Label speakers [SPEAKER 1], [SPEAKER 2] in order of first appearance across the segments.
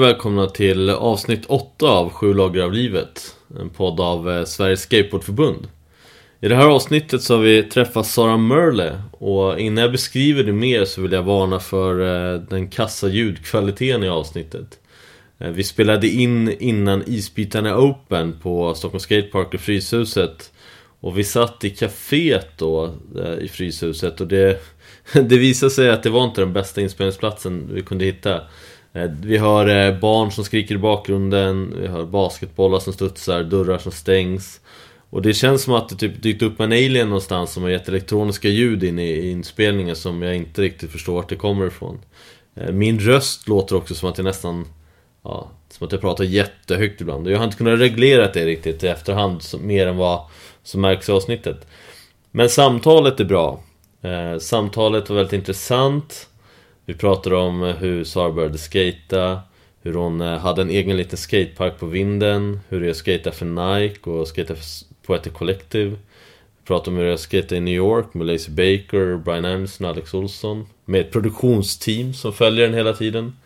[SPEAKER 1] Hej och välkomna till avsnitt 8 av Sju lager av livet. En podd av eh, Sveriges Skateboardförbund. I det här avsnittet så har vi träffat Sara Merle och innan jag beskriver det mer så vill jag varna för eh, den kassa ljudkvaliteten i avsnittet. Eh, vi spelade in innan isbitarna Open på Stockholm Skatepark och Fryshuset. Och vi satt i kaféet då i Fryshuset och det, det visade sig att det var inte den bästa inspelningsplatsen vi kunde hitta. Eh, vi har eh, barn som skriker i bakgrunden, vi har basketbollar som studsar, dörrar som stängs. Och det känns som att det typ dykt upp en alien någonstans som har gett elektroniska ljud in i inspelningen som jag inte riktigt förstår vart det kommer ifrån. Eh, min röst låter också som att jag nästan, ja, som att jag pratar jättehögt ibland. Jag har inte kunnat reglera det riktigt i efterhand mer än vad som märks i avsnittet. Men samtalet är bra. Samtalet var väldigt intressant. Vi pratade om hur Sara började skata Hur hon eh, hade en egen liten skatepark på vinden Hur det är att skata för Nike och skata för Poetic Collective. Vi pratade om hur det är att skata i New York med Lacey Baker, Brian Anderson och Alex Olsson Med ett produktionsteam som följer den hela tiden.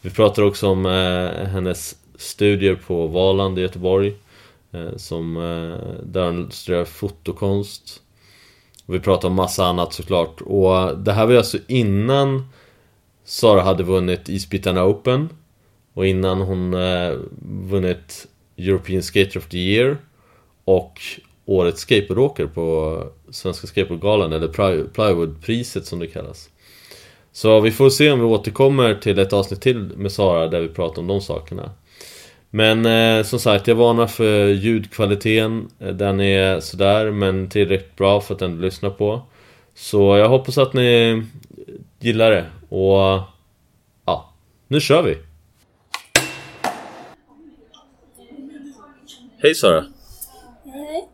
[SPEAKER 1] Vi pratade också om eh, hennes studier på Valand i Göteborg eh, som, eh, Där hon studerar fotokonst. Och vi pratade om massa annat såklart. Och det här var alltså innan Sara hade vunnit Isbitarna Open och innan hon eh, vunnit European Skater of the Year och Årets skateboardåkare på Svenska Skateboardgalan eller Plywoodpriset som det kallas. Så vi får se om vi återkommer till ett avsnitt till med Sara där vi pratar om de sakerna. Men eh, som sagt, jag varnar för ljudkvaliteten. Den är sådär, men tillräckligt bra för att ändå lyssna på. Så jag hoppas att ni gillar det och ja, nu kör vi! Hej Sara!
[SPEAKER 2] Hej!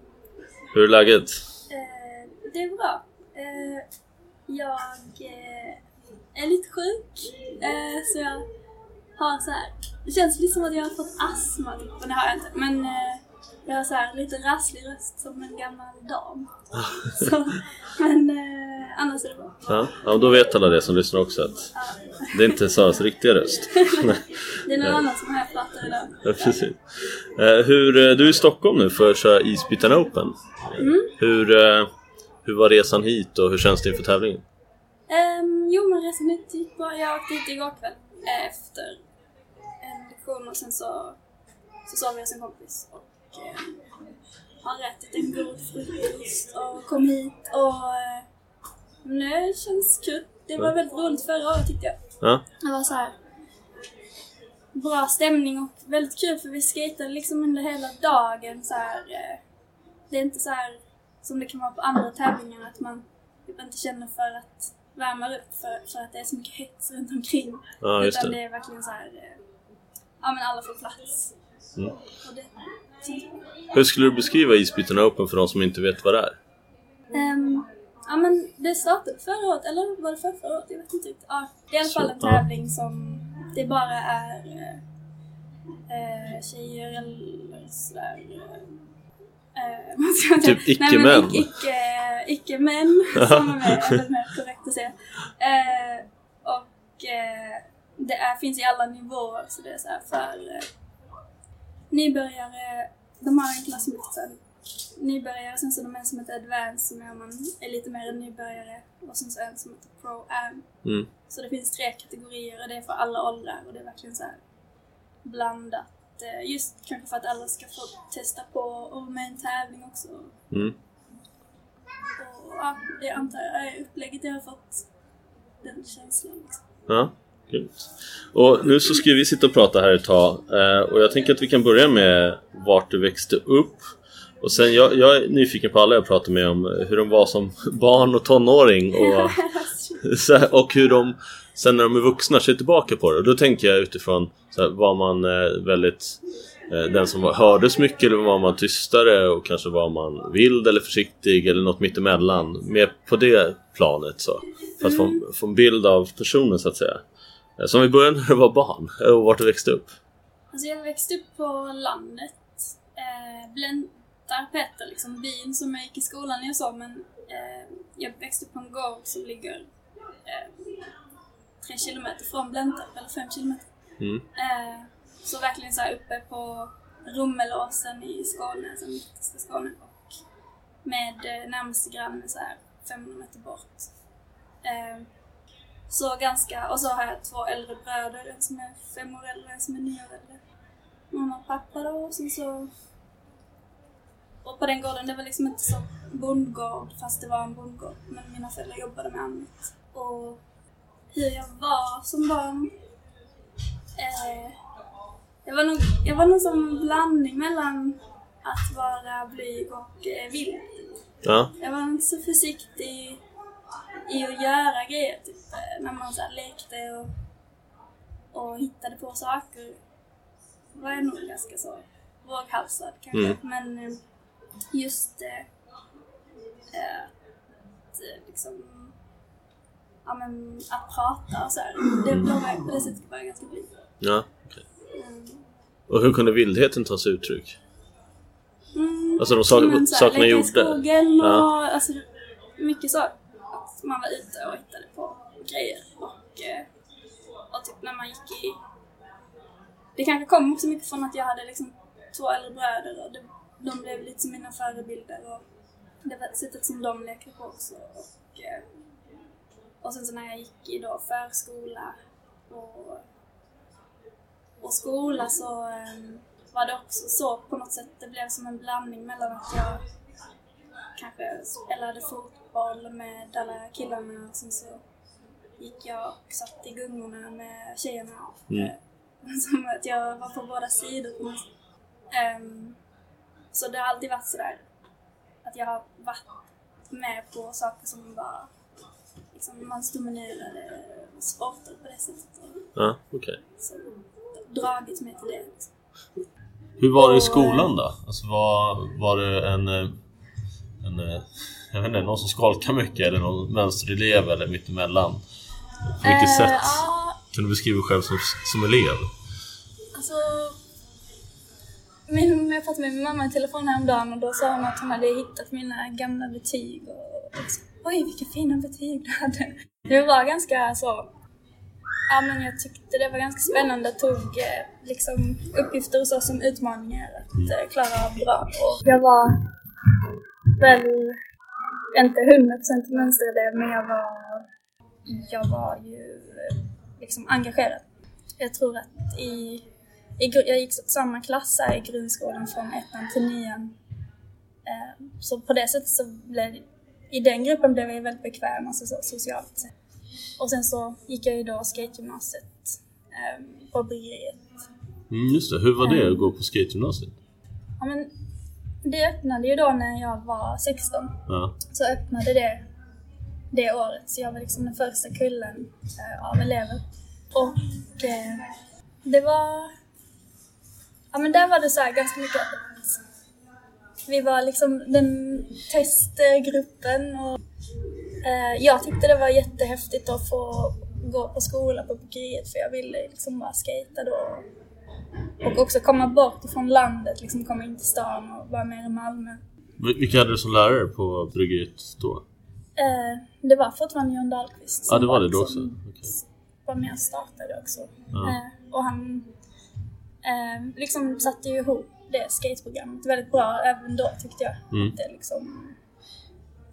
[SPEAKER 1] Hur är läget?
[SPEAKER 2] Eh, det är bra. Eh, jag eh, är lite sjuk, eh, så jag har så här. Det känns lite som att jag har fått astma, typ, men det har jag inte. Men eh, jag har så här lite rasslig röst som en gammal dam. så, men eh, annars är det bra.
[SPEAKER 1] Ja, ja då vet alla det som lyssnar också att ja. det är inte Saras riktiga röst.
[SPEAKER 2] det är någon annan som har pratar idag.
[SPEAKER 1] Ja, precis. Eh, hur, eh, du är i Stockholm nu för att köra Isbitarna Open. Mm. Hur, eh, hur var resan hit och hur känns det inför tävlingen?
[SPEAKER 2] Um, jo men resan hit gick bra. Jag åkte hit igår kväll efter en lektion och sen så, så sov jag hos en kompis. Och, eh, har ätit en god frukost och kom hit och eh, nu känns kul. Det var väldigt roligt förra året tyckte jag.
[SPEAKER 1] Ja.
[SPEAKER 2] Det var så här bra stämning och väldigt kul för vi skejtade liksom under hela dagen så här, eh, Det är inte så här som det kan vara på andra tävlingar att man typ inte känner för att värma upp för, för att det är så mycket hets runt omkring.
[SPEAKER 1] Ja,
[SPEAKER 2] Utan det. det är verkligen så här, eh, ja men alla får plats.
[SPEAKER 1] Mm. Det, hur skulle du beskriva isbrytarna Open för de som inte vet vad det är?
[SPEAKER 2] Um, ja men det startade förra året, eller var det förra, förra året? Jag vet inte riktigt. Ja, det är i alla fall en tävling som det bara är äh, tjejer eller sådär
[SPEAKER 1] äh, typ icke-män?
[SPEAKER 2] Icke-män icke som är med, eller mer korrekt att säga. Äh, och äh, det är, finns i alla nivåer så det är så för äh, nybörjare, de har en klass som heter nybörjare, sen så de en som heter Advanced som är om man är lite mer en nybörjare och sen så en som heter Pro Am.
[SPEAKER 1] Mm.
[SPEAKER 2] Så det finns tre kategorier och det är för alla åldrar och det är verkligen så blandat. Eh, just kanske för att alla ska få testa på och vara med i en tävling också.
[SPEAKER 1] Mm.
[SPEAKER 2] Och ja, det antar jag är upplägget jag har fått den känslan liksom.
[SPEAKER 1] Ja. Grymt. Och nu så ska vi sitta och prata här ett tag eh, och jag tänker att vi kan börja med vart du växte upp och sen, jag, jag är nyfiken på alla jag pratar med om hur de var som barn och tonåring och, och hur de sen när de är vuxna ser tillbaka på det och då tänker jag utifrån så här, var man eh, väldigt eh, den som hördes mycket eller var man tystare och kanske var man vild eller försiktig eller något mittemellan mer på det planet så för att få, få en bild av personen så att säga Eh, så om vi börjar när du var barn och vart du växte upp?
[SPEAKER 2] Alltså jag växte upp på landet. Eh, Bläntarpetter, liksom byn som jag gick i skolan och så, men eh, jag växte upp på en gård som ligger eh, tre kilometer från Bläntarp, eller fem kilometer.
[SPEAKER 1] Mm.
[SPEAKER 2] Eh, så verkligen så här uppe på Rummelåsen i Skåne, alltså mittersta Skåne. Och med eh, närmaste granne så här 500 meter bort. Eh, så ganska, och så har jag två äldre bröder, en som är fem år äldre och en som är nio år äldre. Mamma och pappa då, och sen så... Och på den gården, det var liksom inte så bondgård, fast det var en bondgård. Men mina föräldrar jobbade med annat. Och hur jag var som barn. Eh, jag var nog, jag var nog som en blandning mellan att vara blyg och eh, vild.
[SPEAKER 1] Ja.
[SPEAKER 2] Jag var inte så försiktig i att göra grejer, typ eh, när man så här lekte och, och hittade på saker. var jag nog ganska så våghalsad kanske.
[SPEAKER 1] Mm.
[SPEAKER 2] Men eh, just eh, eh, att eh, liksom ja, men, att prata och så här, det, det var, på det sättet var jag ganska blyg.
[SPEAKER 1] Ja, okej.
[SPEAKER 2] Mm.
[SPEAKER 1] Och hur kunde vildheten ta sig uttryck?
[SPEAKER 2] Mm,
[SPEAKER 1] Alltså de sak-
[SPEAKER 2] men här,
[SPEAKER 1] sakerna
[SPEAKER 2] i
[SPEAKER 1] gjorde?
[SPEAKER 2] skogen och
[SPEAKER 1] Ja.
[SPEAKER 2] alltså, mycket så. Att man var ute och hittade på grejer. Och, eh, och typ när man gick i... Det kanske kom också mycket från att jag hade liksom två äldre bröder och det, de blev lite som mina förebilder. Och det var sättet som de lekte på också. Och, eh, och sen så när jag gick i då förskola och, och skola så eh, var det också så på något sätt, det blev som en blandning mellan att jag kanske spelade fotboll med alla killarna och sen så gick jag och satt i gungorna med tjejerna.
[SPEAKER 1] Mm.
[SPEAKER 2] Som att jag var på båda sidor på något sätt. Ehm, Så det har alltid varit sådär att jag har varit med på saker som var liksom mansdominerade sporter på det sättet. Och
[SPEAKER 1] Ja, okej.
[SPEAKER 2] så dragit mig till det.
[SPEAKER 1] Hur var det i skolan då? Alltså var, var det en, en, jag vet inte, någon som skolkar mycket eller någon mönsterelev eller mittemellan? På vilket
[SPEAKER 2] Eh,
[SPEAKER 1] sätt
[SPEAKER 2] Ja,
[SPEAKER 1] kan du beskriva dig själv som, som elev?
[SPEAKER 2] Jag pratade med min mamma i telefon häromdagen och då sa hon att hon hade hittat mina gamla betyg och, så, Oj, vilka fina betyg du hade! Det var ganska så... Ja, men jag tyckte det var ganska spännande. Jag tog eh, liksom uppgifter och så som utmaningar att eh, klara av bra. Och jag var väl inte 100% mönsterelev, men jag var, jag var ju eh, liksom engagerad. Jag tror att i, jag gick samma klass här i grundskolan från ettan till nian. Eh, Så på det sättet så blev i den gruppen blev jag väldigt bekväm, alltså så, socialt. Och sen så gick jag ju då skategymnasiet eh, på bryggeriet.
[SPEAKER 1] Mm, just det, hur var det att gå på skategymnasiet?
[SPEAKER 2] Ja, men det öppnade ju då när jag var 16.
[SPEAKER 1] Ja.
[SPEAKER 2] Så öppnade det det året. Så jag var liksom den första kullen eh, av elever. Och eh, det var... Ja men där var det så här ganska mycket vi var liksom den testgruppen och eh, jag tyckte det var jättehäftigt att få gå på skola på bryggeriet för jag ville liksom bara skejta då. Och också komma bort ifrån landet, liksom komma in till stan och vara mer i Malmö.
[SPEAKER 1] Vil- Vilka hade du som lärare på bryggeriet då?
[SPEAKER 2] Eh, det var fortfarande John Dahlqvist
[SPEAKER 1] Ja, det var det då också? Okej.
[SPEAKER 2] var med och startade också.
[SPEAKER 1] Ja.
[SPEAKER 2] Eh, och han eh, liksom satte ju ihop det skateprogrammet väldigt bra även då tyckte jag.
[SPEAKER 1] Mm.
[SPEAKER 2] Att det liksom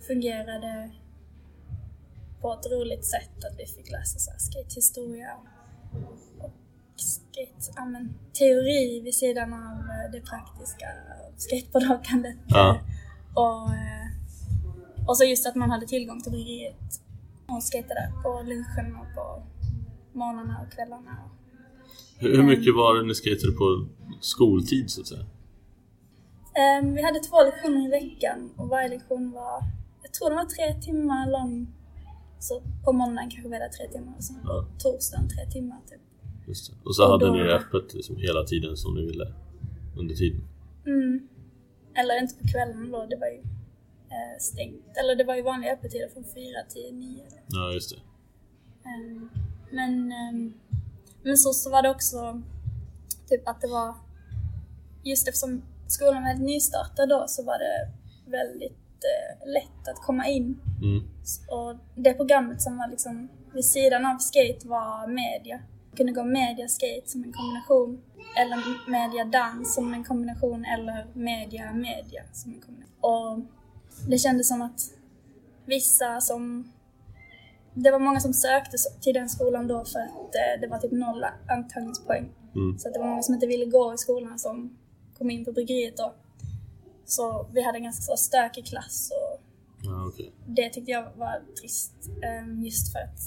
[SPEAKER 2] fungerade på ett roligt sätt. Att vi fick läsa så här skatehistoria och skate, ja, men, teori vid sidan av eh, det praktiska skateboardåkandet.
[SPEAKER 1] Ja.
[SPEAKER 2] Och, eh, och så just att man hade tillgång till bryggeriet och skejtade där på lunchen och på morgnarna och kvällarna.
[SPEAKER 1] Hur hur mycket var det ni skatade på skoltid så att säga?
[SPEAKER 2] Ehm, vi hade två lektioner i veckan och varje lektion var, jag tror den var tre timmar lång. Så på måndagen kanske vi hade tre timmar och sen på
[SPEAKER 1] Ja.
[SPEAKER 2] torsdagen tre timmar typ.
[SPEAKER 1] Just det. Och så
[SPEAKER 2] Och
[SPEAKER 1] hade
[SPEAKER 2] då-
[SPEAKER 1] ni öppet liksom hela tiden som ni ville? Under tiden?
[SPEAKER 2] Mm. Eller inte på kvällen då, det var ju eh, stängt. Eller det var ju vanliga öppettider från fyra till nio.
[SPEAKER 1] Ja, just det.
[SPEAKER 2] Ehm, men, ehm, men så, så var det också typ att det var, just eftersom skolan var helt nystartad då så var det väldigt eh, lätt att komma in.
[SPEAKER 1] Mm.
[SPEAKER 2] Och det programmet som var liksom vid sidan av skate var media. kunde gå mediaskate som en kombination, eller mediadans som en kombination, eller media-media som en kombination. Och det kändes som att vissa som... Det var många som sökte till den skolan då för att eh, det var typ noll antagningspoäng.
[SPEAKER 1] Mm.
[SPEAKER 2] Så det var många som inte ville gå i skolan som kom in på bryggeriet då. Så vi hade en ganska så stökig klass och
[SPEAKER 1] Ja, okej.
[SPEAKER 2] det tyckte jag var trist. ehm, Just för att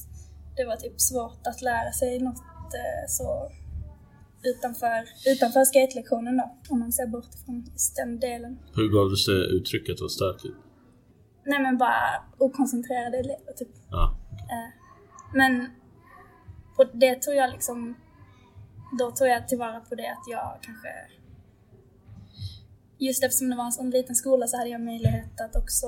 [SPEAKER 2] det var typ svårt att lära sig något eh, så utanför, utanför skatelektionen då. Om man ser bort ifrån just den delen.
[SPEAKER 1] Hur gav det sig uttrycket att vara stökigt?
[SPEAKER 2] Nej men bara okoncentrerade elever typ.
[SPEAKER 1] Ja.
[SPEAKER 2] Eh, men på det tror jag liksom, då tog jag tillvara på det att jag kanske, just eftersom det var en sån liten skola så hade jag möjlighet att också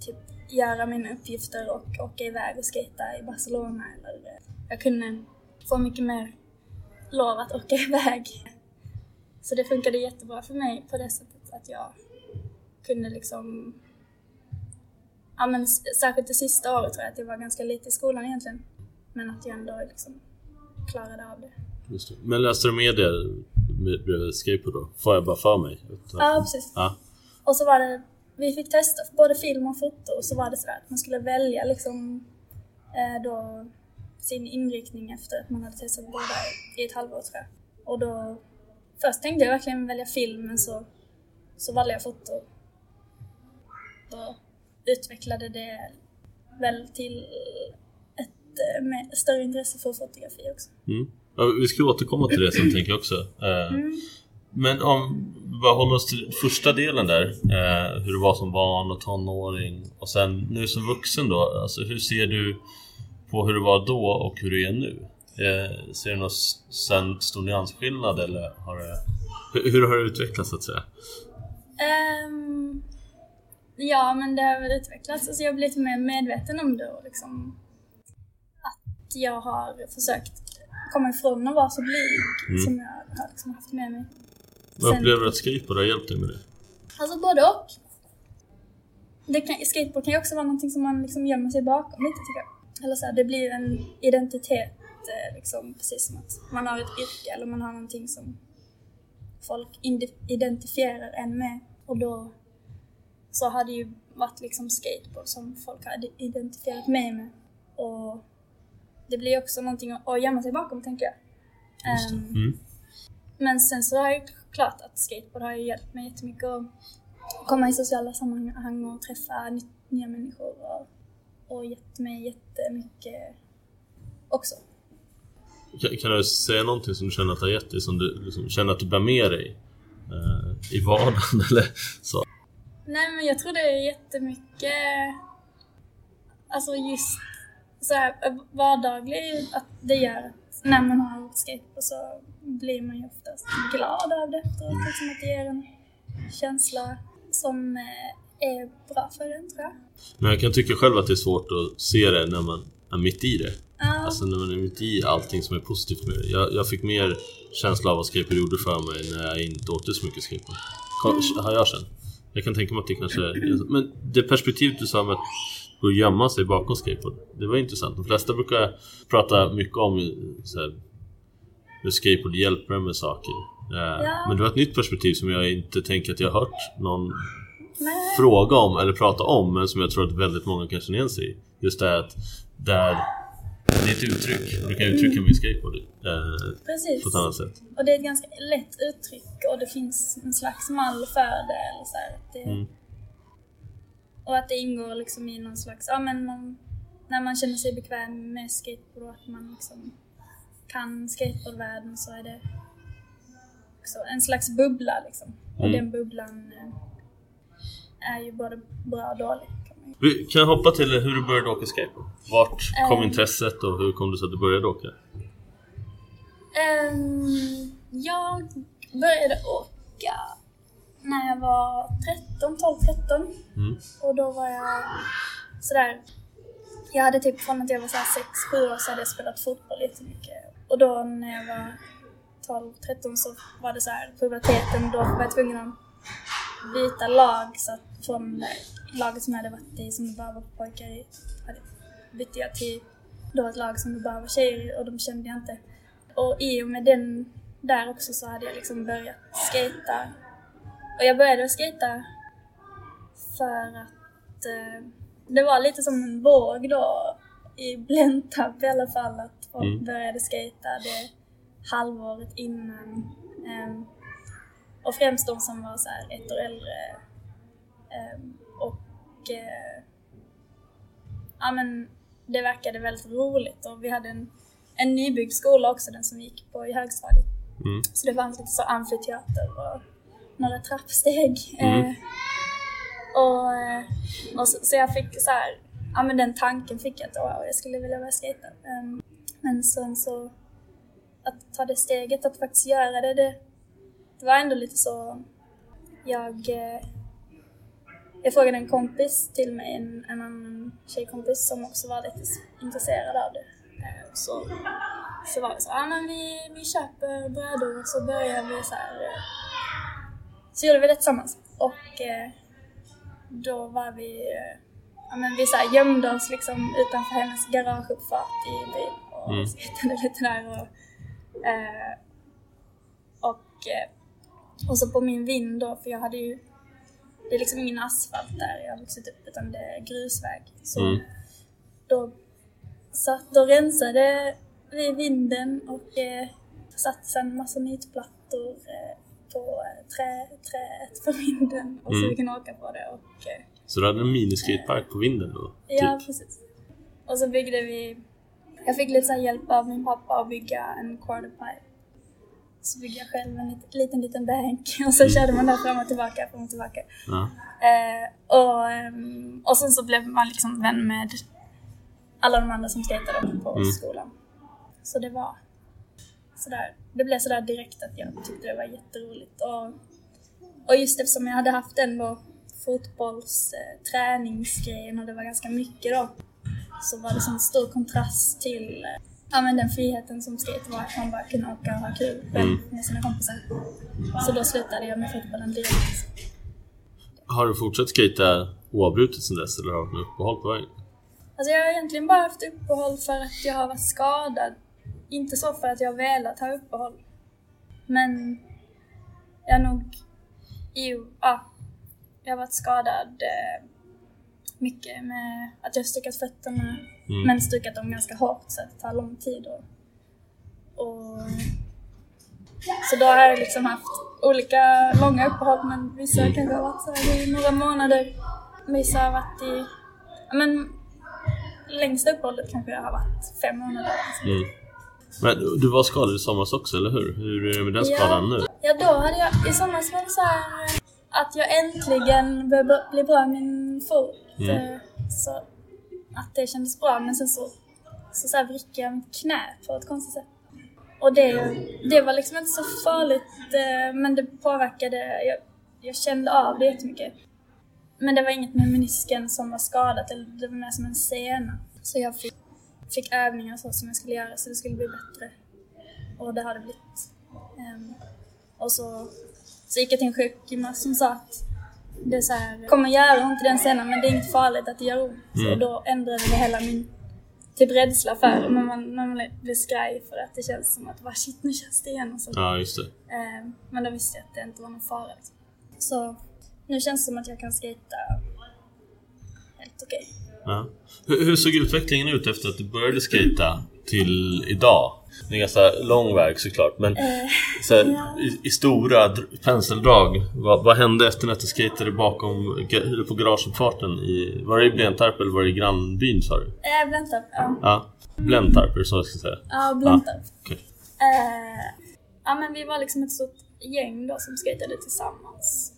[SPEAKER 2] typ göra mina uppgifter och åka iväg och skejta i Barcelona eller eh, jag kunde få mycket mer lov att åka iväg. Så det funkade jättebra för mig på det sättet att jag kunde liksom Ja men särskilt det sista året tror jag att jag var ganska lite i skolan egentligen. Men att jag ändå liksom klarade av det.
[SPEAKER 1] Just det. Men läste du medier med- bredvid skateboard då? Får jag bara för mig?
[SPEAKER 2] Ja precis.
[SPEAKER 1] Ja.
[SPEAKER 2] Och så var det, vi fick testa både film och foto och så var det sådär att man skulle välja liksom eh, då sin inriktning efter att man hade testat båda i ett halvår tror jag. Och då, först tänkte jag verkligen välja film men så, så valde jag foto. Då utvecklade det väl till ett eh, med, större intresse för fotografi också.
[SPEAKER 1] Mm. Ja, vi ska återkomma till det sen tänker jag också. Eh, Men om vi håller oss till första delen där. Eh, hur det var som barn och tonåring. Och sen nu som vuxen då. Alltså, hur ser du på hur det var då och hur det är nu? Eh, ser du någon stor nyansskillnad eller har det... Hur, hur har det utvecklats så att säga?
[SPEAKER 2] Ehm, ja, men det har väl utvecklats. Alltså jag har blivit mer medveten om det och liksom att jag har försökt komma ifrån att vara så blyg
[SPEAKER 1] Mm.
[SPEAKER 2] som jag har liksom haft med mig.
[SPEAKER 1] Vad upplever du att skateboard har hjälpt dig med det?
[SPEAKER 2] Alltså både och. Det kan, skateboard kan ju också vara någonting som man liksom gömmer sig bakom lite tycker jag. Eller så här, det blir en identitet eh, liksom, precis som att man har ett yrke eller man har någonting som folk identifierar en med. Och då så har det ju varit liksom skateboard som folk har ide- identifierat mig med. Och det blir också någonting att gömma sig bakom tänker jag. Ehm,
[SPEAKER 1] Mm.
[SPEAKER 2] men sen så är det klart att skateboard har hjälpt mig jättemycket att komma i sociala sammanhang och träffa ny- nya människor och, och gett mig jättemycket också.
[SPEAKER 1] Kan, kan du säga någonting som du känner att det har gett dig? Som du liksom, känner att du bär med dig eh, i vardagen eller så?
[SPEAKER 2] Nej men jag tror det är jättemycket, alltså just så här vardagligt att det gör att när man har åkt skateboard så blir man ju oftast glad av det efteråt. Liksom att det ger en känsla som eh, är bra för en tror jag.
[SPEAKER 1] Men jag kan tycka själv att det är svårt att se det när man är mitt i det.
[SPEAKER 2] Ja.
[SPEAKER 1] Alltså när man är mitt i allting som är positivt med det. Jag, jag fick mer känsla av vad skateboard gjorde för mig när jag inte åkte så mycket skateboard. Ka- Har jag känt. Jag kan tänka mig att det kanske är... Men det perspektivet du sa med att gå och gömma sig bakom skateboard. Det var intressant. De flesta brukar prata mycket om så här, hur skateboard hjälper en med saker. Eh,
[SPEAKER 2] Ja.
[SPEAKER 1] Men det var ett nytt perspektiv som jag inte tänker att jag har hört någon
[SPEAKER 2] Nej.
[SPEAKER 1] fråga om eller prata om men som jag tror att väldigt många kan känna igen sig i. Just det här att där det är ett uttryck. Du kan uttrycka med skateboard eh,
[SPEAKER 2] Precis.
[SPEAKER 1] på ett annat sätt.
[SPEAKER 2] Och det är ett ganska lätt uttryck och det finns en slags mall för det. Eller så här, att det
[SPEAKER 1] Mm.
[SPEAKER 2] Och att det ingår liksom i någon slags, ja men man, när man känner sig bekväm med skateboard och att man liksom kan skateboardvärlden så är det också en slags bubbla liksom. Och
[SPEAKER 1] Mm.
[SPEAKER 2] den bubblan eh, är ju både bra och dålig.
[SPEAKER 1] Vi kan hoppa till hur du började åka skateboard. Vart kom
[SPEAKER 2] Eh.
[SPEAKER 1] intresset och hur kom det sig att du började åka?
[SPEAKER 2] Ehm, jag började åka när jag var 13, 12, 13.
[SPEAKER 1] Mm.
[SPEAKER 2] Och då var jag sådär... Jag hade typ från att jag var såhär 6-7 år så hade jag spelat fotboll jättemycket. Och då när jag var 12, 13 så var det så här puberteten. Då var jag tvungen att byta lag så att från laget som jag hade varit i som det bara var pojkar i hade, bytte jag till då ett lag som det bara var tjejer och de kände jag inte. Och i och med den där också så hade jag liksom börjat skata. Och jag började skata för att eh, det var lite som en våg då i Blentarp i alla fall att folk
[SPEAKER 1] Mm.
[SPEAKER 2] började skata det halvåret innan. Ehm, och främst de som var så ett år äldre. Ehm, och eh, ja men det verkade väldigt roligt och vi hade en, en nybyggd skola också, den som vi gick på i högstadiet.
[SPEAKER 1] Mm.
[SPEAKER 2] Så det fanns lite så amfiteater och några trappsteg.
[SPEAKER 1] Mm.
[SPEAKER 2] Eh, och, eh, och så, så jag fick så här, ja men den tanken fick jag att wow, jag skulle vilja börja skejta. Um, men sen så, att ta det steget att faktiskt göra det, det, det var ändå lite så, jag, jag frågade en kompis till mig, en, en annan tjejkompis som också var lite intresserad av det. Eh, så, så var det så, ja men vi, vi köper brädor och så börjar vi så här. eh, Så gjorde vi det tillsammans. Och eh, då var vi, ja men vi så här gömde oss liksom utanför hennes garageuppfart i byn och
[SPEAKER 1] Mm.
[SPEAKER 2] lite där och, eh, och, och så på min vind då, för jag hade ju, det är liksom ingen asfalt där jag har vuxit upp utan det är grusväg. Så
[SPEAKER 1] Mm.
[SPEAKER 2] då, så då rensade vi vinden och eh, satte sen massa nitplattor eh, på eh, trä, träet för vinden och så
[SPEAKER 1] Mm.
[SPEAKER 2] vi kunde åka på det. Och, eh,
[SPEAKER 1] Så du hade en miniskatepark på vinden då?
[SPEAKER 2] ja,
[SPEAKER 1] Typ?
[SPEAKER 2] precis. Och så byggde vi, jag fick lite så hjälp av min pappa att bygga en quarterpipe. Så byggde jag själv en liten, liten, liten bänk och så körde man där fram och tillbaka, fram och tillbaka.
[SPEAKER 1] Ja.
[SPEAKER 2] Eh, och, ehm, och sen så blev man liksom vän med alla de andra som skejtade på
[SPEAKER 1] Mm.
[SPEAKER 2] skolan. Så det var sådär, det blev sådär direkt att jag tyckte det var jätteroligt. Och, och just eftersom jag hade haft ändå fotbolls eh, träningsgrejen och det var ganska mycket då, så var det sån stor kontrast till eh, ja, men den friheten som skate var, att man bara kunde åka och ha kul
[SPEAKER 1] Mm.
[SPEAKER 2] med sina kompisar. Så då slutade jag med fotbollen direkt.
[SPEAKER 1] Har du fortsatt skata oavbrutet sedan dess eller har du något uppehåll på vägen?
[SPEAKER 2] Alltså jag har egentligen bara haft uppehåll för att jag har varit skadad. Inte så för att jag har velat ha uppehåll. Men jag har nog... Jo, ja. Jag har varit skadad eh, mycket med att jag har stukat fötterna.
[SPEAKER 1] Mm.
[SPEAKER 2] Men stukat dem ganska hårt så att det tar lång tid. Och, och, så då har jag liksom haft olika långa uppehåll men vissa kanske har varit så här i några månader. Vissa har varit i... Men längsta uppehållet kanske jag har varit fem månader.
[SPEAKER 1] Mm. Men du var skadad i somras också, eller hur? Hur är det med den
[SPEAKER 2] Ja.
[SPEAKER 1] skadan nu?
[SPEAKER 2] Ja, då hade jag... I somras var det så här att jag äntligen började bli bra med min fot.
[SPEAKER 1] Mm.
[SPEAKER 2] Så att det kändes bra, men sen så, så, så här vrickade jag mitt knä på ett konstigt sätt. Och det, det var liksom inte så farligt, eh, men det påverkade... Jag, jag kände av det jättemycket. Men det var inget med menisken som var skadat, det var mer som en sena. Så jag fick, fick övningar så som jag skulle göra så det skulle bli bättre. Och det har det blivit. Ehm, och så, så gick jag till en sjukgymnast som sa att det är så här, kommer göra ont i den scenen men det är inte farligt att det gör ont.
[SPEAKER 1] Mm.
[SPEAKER 2] Och då ändrade det hela min typ rädsla för det. Men man, man blir skraj för att det känns som att bara shit nu känns det igen och så.
[SPEAKER 1] Ja, just det.
[SPEAKER 2] Ehm, men då visste jag att det inte var någon fara. Liksom. Så nu känns det som att jag kan skejta helt okej.
[SPEAKER 1] Ja. Hur, hur såg utvecklingen ut efter att du började skata till idag? Det är en ganska lång väg såklart, men
[SPEAKER 2] Eh,
[SPEAKER 1] så här,
[SPEAKER 2] ja.
[SPEAKER 1] i, i stora dr- penseldrag, vad, vad hände efter att du skejtade bakom, på garageuppfarten i, var det i Blentarp eller var det i grannbyn sa du?
[SPEAKER 2] äh, vänta. Ja,
[SPEAKER 1] Ja, Blentarp är det så jag ska säga.
[SPEAKER 2] ja Blentarp.
[SPEAKER 1] Okej.
[SPEAKER 2] Eh, ja men vi var liksom ett stort gäng då som skejtade tillsammans.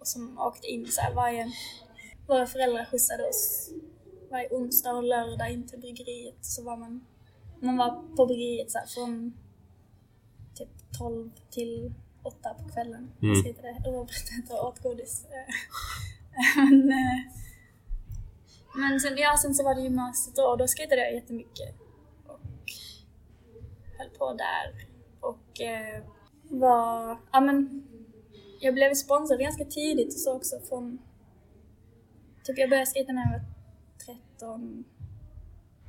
[SPEAKER 2] Och som åkte in så här varje... Våra föräldrar skjutsade oss varje onsdag och lördag in till bryggeriet. Så var man... Man var på bryggeriet så här från typ 12 till 8 på kvällen.
[SPEAKER 1] Mm.
[SPEAKER 2] Mm. Skejtade oavbrutet och åt godis. Men, eh, men sen, ja, sen så var det gymnasiet då och då skejtade jag jättemycket. Och höll på där. Och eh, var, ja men, jag blev sponsrad ganska tidigt och så också från, typ jag började skejta när jag var 13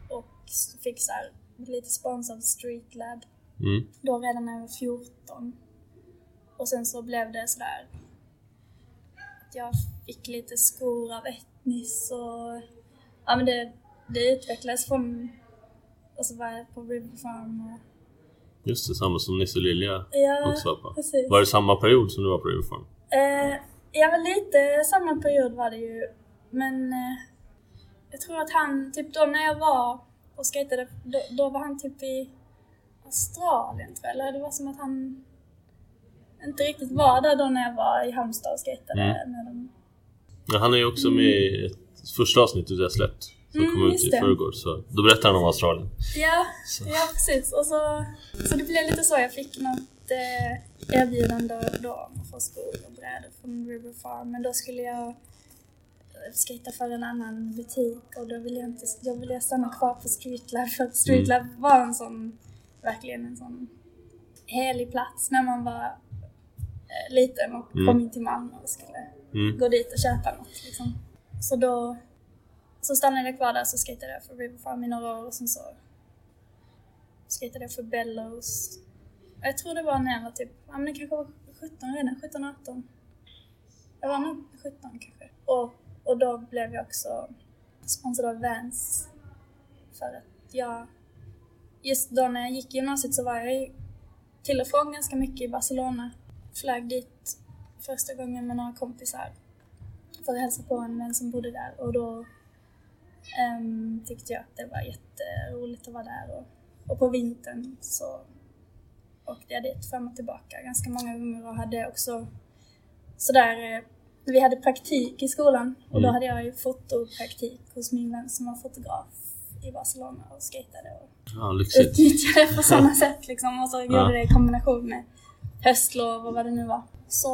[SPEAKER 2] och fick så här, lite spons av Streetlab.
[SPEAKER 1] Mm.
[SPEAKER 2] Då redan när jag var 14. Och sen så blev det sådär att jag fick lite skor av Etnis och ja men det, det utvecklades från så var jag på River Farm och
[SPEAKER 1] Just det, samma som Nisse Lilja
[SPEAKER 2] ja,
[SPEAKER 1] också var på.
[SPEAKER 2] precis.
[SPEAKER 1] Var det samma period som du var på River Farm?
[SPEAKER 2] Eh, ja men lite samma period var det ju men eh, jag tror att han, typ då när jag var och skejtade, då, då var han typ i Australien tror jag, eller det var som att han inte riktigt var där då när jag var i Halmstad och skejtade
[SPEAKER 1] Mm.
[SPEAKER 2] med dem.
[SPEAKER 1] Ja, han är ju också med i ett första avsnittet jag släppt. Som
[SPEAKER 2] Mm,
[SPEAKER 1] kom ut i förrgår. Så då berättar han om Australien.
[SPEAKER 2] Ja,
[SPEAKER 1] Så.
[SPEAKER 2] ja precis. Och så, så det blev lite så, jag fick något eh, erbjudande då om att få skor och brädor från River Farm, men då skulle jag eh, skejta för en annan butik och då ville jag inte, jag ville stanna kvar på Streetlab för att Streetlab var en sån, verkligen en sån helig plats när man var eh, liten och
[SPEAKER 1] Mm.
[SPEAKER 2] kom in till Malmö och skulle
[SPEAKER 1] Mm.
[SPEAKER 2] gå dit och köpa något liksom. Så då så stannade jag kvar där så skejtade jag för River Farm i några år och sen så skejtade jag för Bellows. Jag tror det var när jag var typ, ja men det kanske var 17 redan, 17, 18. Jag var nog 17 kanske. Och, och då blev jag också sponsrad av Vans. För att jag, just då när jag gick i gymnasiet så var jag till och från ganska mycket i Barcelona. Flög dit första gången med några kompisar för att hälsa på en vän som bodde där och då um, tyckte jag att det var jätteroligt att vara där och, och på vintern så åkte jag dit fram och tillbaka ganska många gånger och hade också sådär, eh, vi hade praktik i skolan och då
[SPEAKER 1] Mm.
[SPEAKER 2] hade jag ju fotopraktik hos min vän som var fotograf i Barcelona och skejtade och
[SPEAKER 1] Ja,
[SPEAKER 2] utnyttjade det på samma sätt liksom och så
[SPEAKER 1] Ja.
[SPEAKER 2] gjorde det i kombination med höstlov och vad det nu var. Så,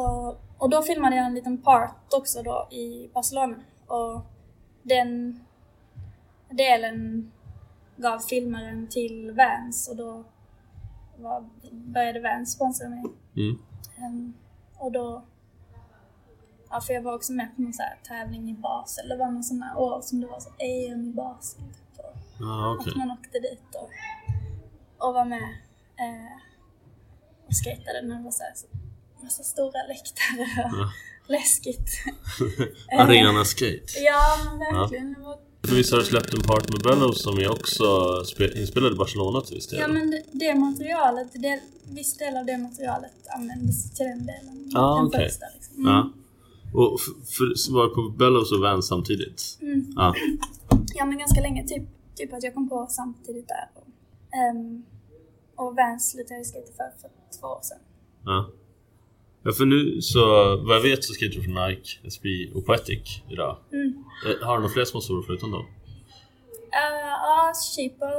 [SPEAKER 2] och då filmade jag en liten part också då i Barcelona och den delen gav filmaren till Vans och då var, började Vans sponsra mig.
[SPEAKER 1] Mm.
[SPEAKER 2] Ehm, och då Ja, för jag var också med på någon så här tävling i Basel. Det var någon sån här år som det var så EM i Basel. Typ.
[SPEAKER 1] Ja, okej.
[SPEAKER 2] att man åkte dit och, och var med eh, och skejtade när det var så här, så, massa stora läktare och
[SPEAKER 1] Ja.
[SPEAKER 2] läskigt.
[SPEAKER 1] Arena Skate.
[SPEAKER 2] Ja, men verkligen.
[SPEAKER 1] För visst har du släppt en part med Bellows som är också spe- inspelad i Barcelona till viss del?
[SPEAKER 2] ja, men det, det materialet, det, viss del av det materialet användes till den delen.
[SPEAKER 1] Ah,
[SPEAKER 2] den
[SPEAKER 1] okej.
[SPEAKER 2] första liksom. Mm.
[SPEAKER 1] Ja. Och för, var på Bellows och Vans samtidigt?
[SPEAKER 2] Mm.
[SPEAKER 1] Ja.
[SPEAKER 2] Ja, men ganska länge. Typ, typ att jag kom på samtidigt där. Och, ehm, och Vans slutade jag skejta för, för två år sedan.
[SPEAKER 1] Ja. Ja, för nu så, vad jag vet så skater du för Nike, SB och Poetic idag.
[SPEAKER 2] Mm.
[SPEAKER 1] Eh, Har du några fler sponsorer förutom dem?
[SPEAKER 2] Uh, ja, Cheapo.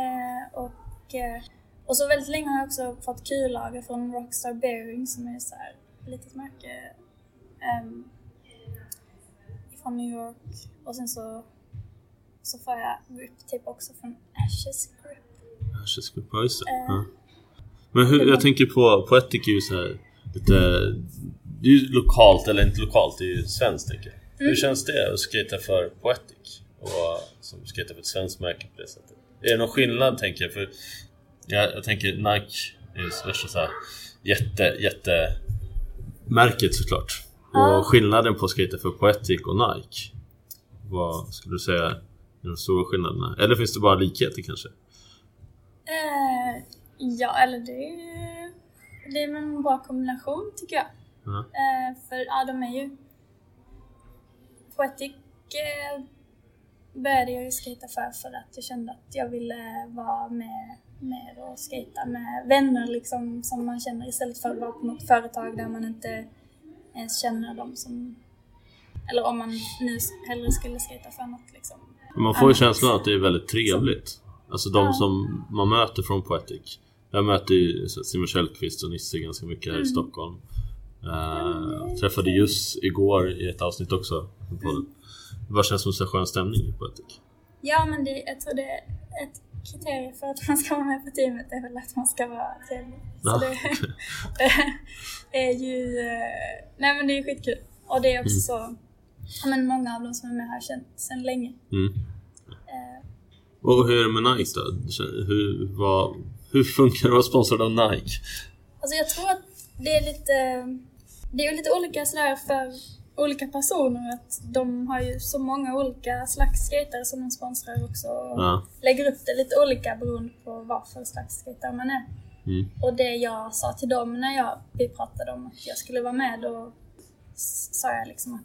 [SPEAKER 2] eh, och, eh, och så väldigt länge har jag också fått kullager från Rockstar Bearing som är så här litet märke um, från New York. Och sen så, så får jag grip tape också från Ashes Grip.
[SPEAKER 1] Ashes Group, ja just det.
[SPEAKER 2] Eh.
[SPEAKER 1] Ja. Men hur, jag tänker på Poetic är ju så här lite... Det är ju lokalt, eller inte lokalt, det är ju svenskt tänker jag. Hur
[SPEAKER 2] Mm.
[SPEAKER 1] känns det att skata för Poetic? Och som skata för ett svenskt märke på det sättet? Är det någon skillnad tänker jag? För jag, jag tänker Nike är ju värsta så här jätte, jätte märket såklart. Och skillnaden på skata för Poetic och Nike? Vad skulle du säga är de stora skillnaderna? Eller finns det bara likheter kanske?
[SPEAKER 2] Eh, ja, eller det är, det är en bra kombination tycker jag.
[SPEAKER 1] Ja.
[SPEAKER 2] Eh, för ja, de är ju... Poetic eh, började jag ju skata för för att jag kände att jag ville vara med, med och skata med vänner liksom som man känner istället för att vara på något företag där man inte ens känner dem som... Eller om man nu hellre skulle skata för något liksom.
[SPEAKER 1] Man får ju känslan att det är väldigt trevligt. Alltså de
[SPEAKER 2] Ja.
[SPEAKER 1] som man möter från Poetic. Jag möter ju Simon Källqvist och Nisse ganska mycket här i
[SPEAKER 2] Mm.
[SPEAKER 1] Stockholm. Uh, träffade Jus igår i ett avsnitt också. på podden. Det bara känns som så skön stämning i Poetic.
[SPEAKER 2] Ja, men det, jag tror det är ett kriterium för att man ska vara med på teamet är väl att man ska vara trevlig. Så
[SPEAKER 1] Ja,
[SPEAKER 2] det, det är ju... eh, Nej men det är skitkul. Och det är också
[SPEAKER 1] Mm.
[SPEAKER 2] så... Men många av de som är med har känt sedan länge.
[SPEAKER 1] Mm.
[SPEAKER 2] Eh,
[SPEAKER 1] Och hur är det med Nike då? Hur, vad, hur funkar det att vara sponsrad av Nike?
[SPEAKER 2] Alltså jag tror att det är lite, det är lite olika sådär för olika personer. Att de har ju så många olika slags skatare som de sponsrar också. Och
[SPEAKER 1] Ja.
[SPEAKER 2] lägger upp det lite olika beroende på vad för slags skatare man är.
[SPEAKER 1] Mm.
[SPEAKER 2] Och det jag sa till dem när jag, vi pratade om att jag skulle vara med, då sa jag liksom att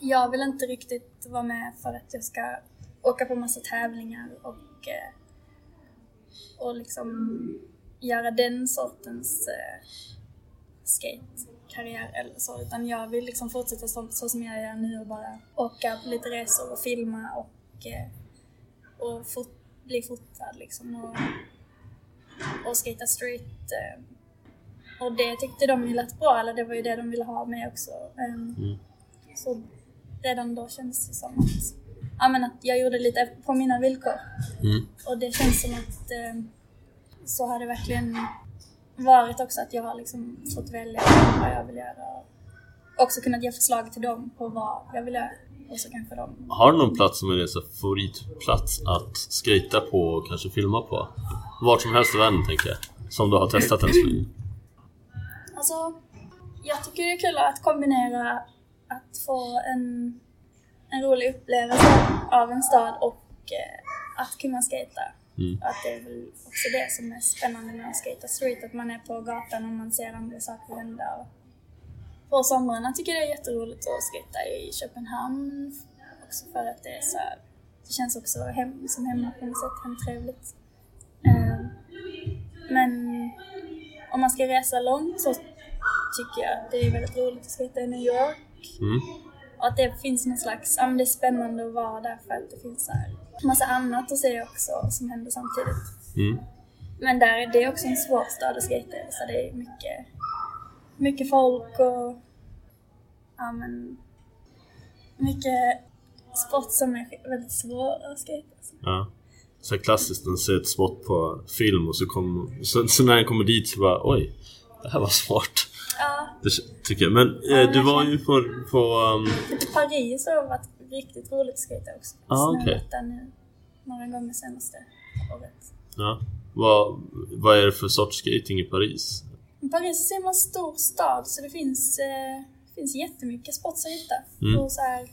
[SPEAKER 2] jag vill inte riktigt vara med för att jag ska åka på massa tävlingar och, eh, och liksom göra den sortens eh, skatekarriär eller så. Utan jag vill liksom fortsätta så, så som jag gör nu och bara åka på lite resor och filma och, eh, och fot, bli fotad liksom. Och, och skata street. Eh, och det tyckte de ju lät bra, eller det var ju det de ville ha med också.
[SPEAKER 1] Mm.
[SPEAKER 2] Så redan då kändes det som att, ja, men att jag gjorde lite på mina villkor.
[SPEAKER 1] Mm.
[SPEAKER 2] Och det känns som att eh, så har det verkligen varit också att jag har liksom fått välja vad jag vill göra. Och också kunnat ge förslag till dem på vad jag vill göra. Och så kanske de...
[SPEAKER 1] Har du någon plats som är din favoritplats att skata på och kanske filma på? Vart som helst i världen tänker jag. Som du har testat än så länge.
[SPEAKER 2] Alltså, jag tycker det är kul att kombinera att få en, en rolig upplevelse av en stad och eh, att kunna skata.
[SPEAKER 1] Mm.
[SPEAKER 2] Att det är väl också det som är spännande med att skata street, att man är på gatan och man ser andra saker hända. Och på somrarna tycker jag det är jätteroligt att skata i Köpenhamn också för att det är så här, det känns också hem, som hemma på något sätt, hemtrevligt. Eh, men om man ska resa långt så tycker jag att det är väldigt roligt att skata i New York.
[SPEAKER 1] Mm.
[SPEAKER 2] Och att det finns någon slags, ja men det är spännande att vara där för att det finns så här massa annat att se också som händer samtidigt.
[SPEAKER 1] Mm.
[SPEAKER 2] Men där är det också en svår stad att skata i, så det är mycket, mycket folk och ja men mycket sport som är väldigt svår att skata.
[SPEAKER 1] Ja. Så klassiskt, den ser ett spot på film och så, kom, så, så när den kommer dit så bara oj, det här var smart.
[SPEAKER 2] Ja,
[SPEAKER 1] Det tycker jag. Men eh, du var ju på, på um,
[SPEAKER 2] Paris har varit riktigt roligt att skata också.
[SPEAKER 1] Ah,
[SPEAKER 2] där nu några gånger senaste året.
[SPEAKER 1] ja, vad, vad är det för sorts skating i Paris?
[SPEAKER 2] Paris är så himla stor stad så det finns, eh, finns jättemycket spots att hitta.
[SPEAKER 1] Mm.
[SPEAKER 2] Och så här,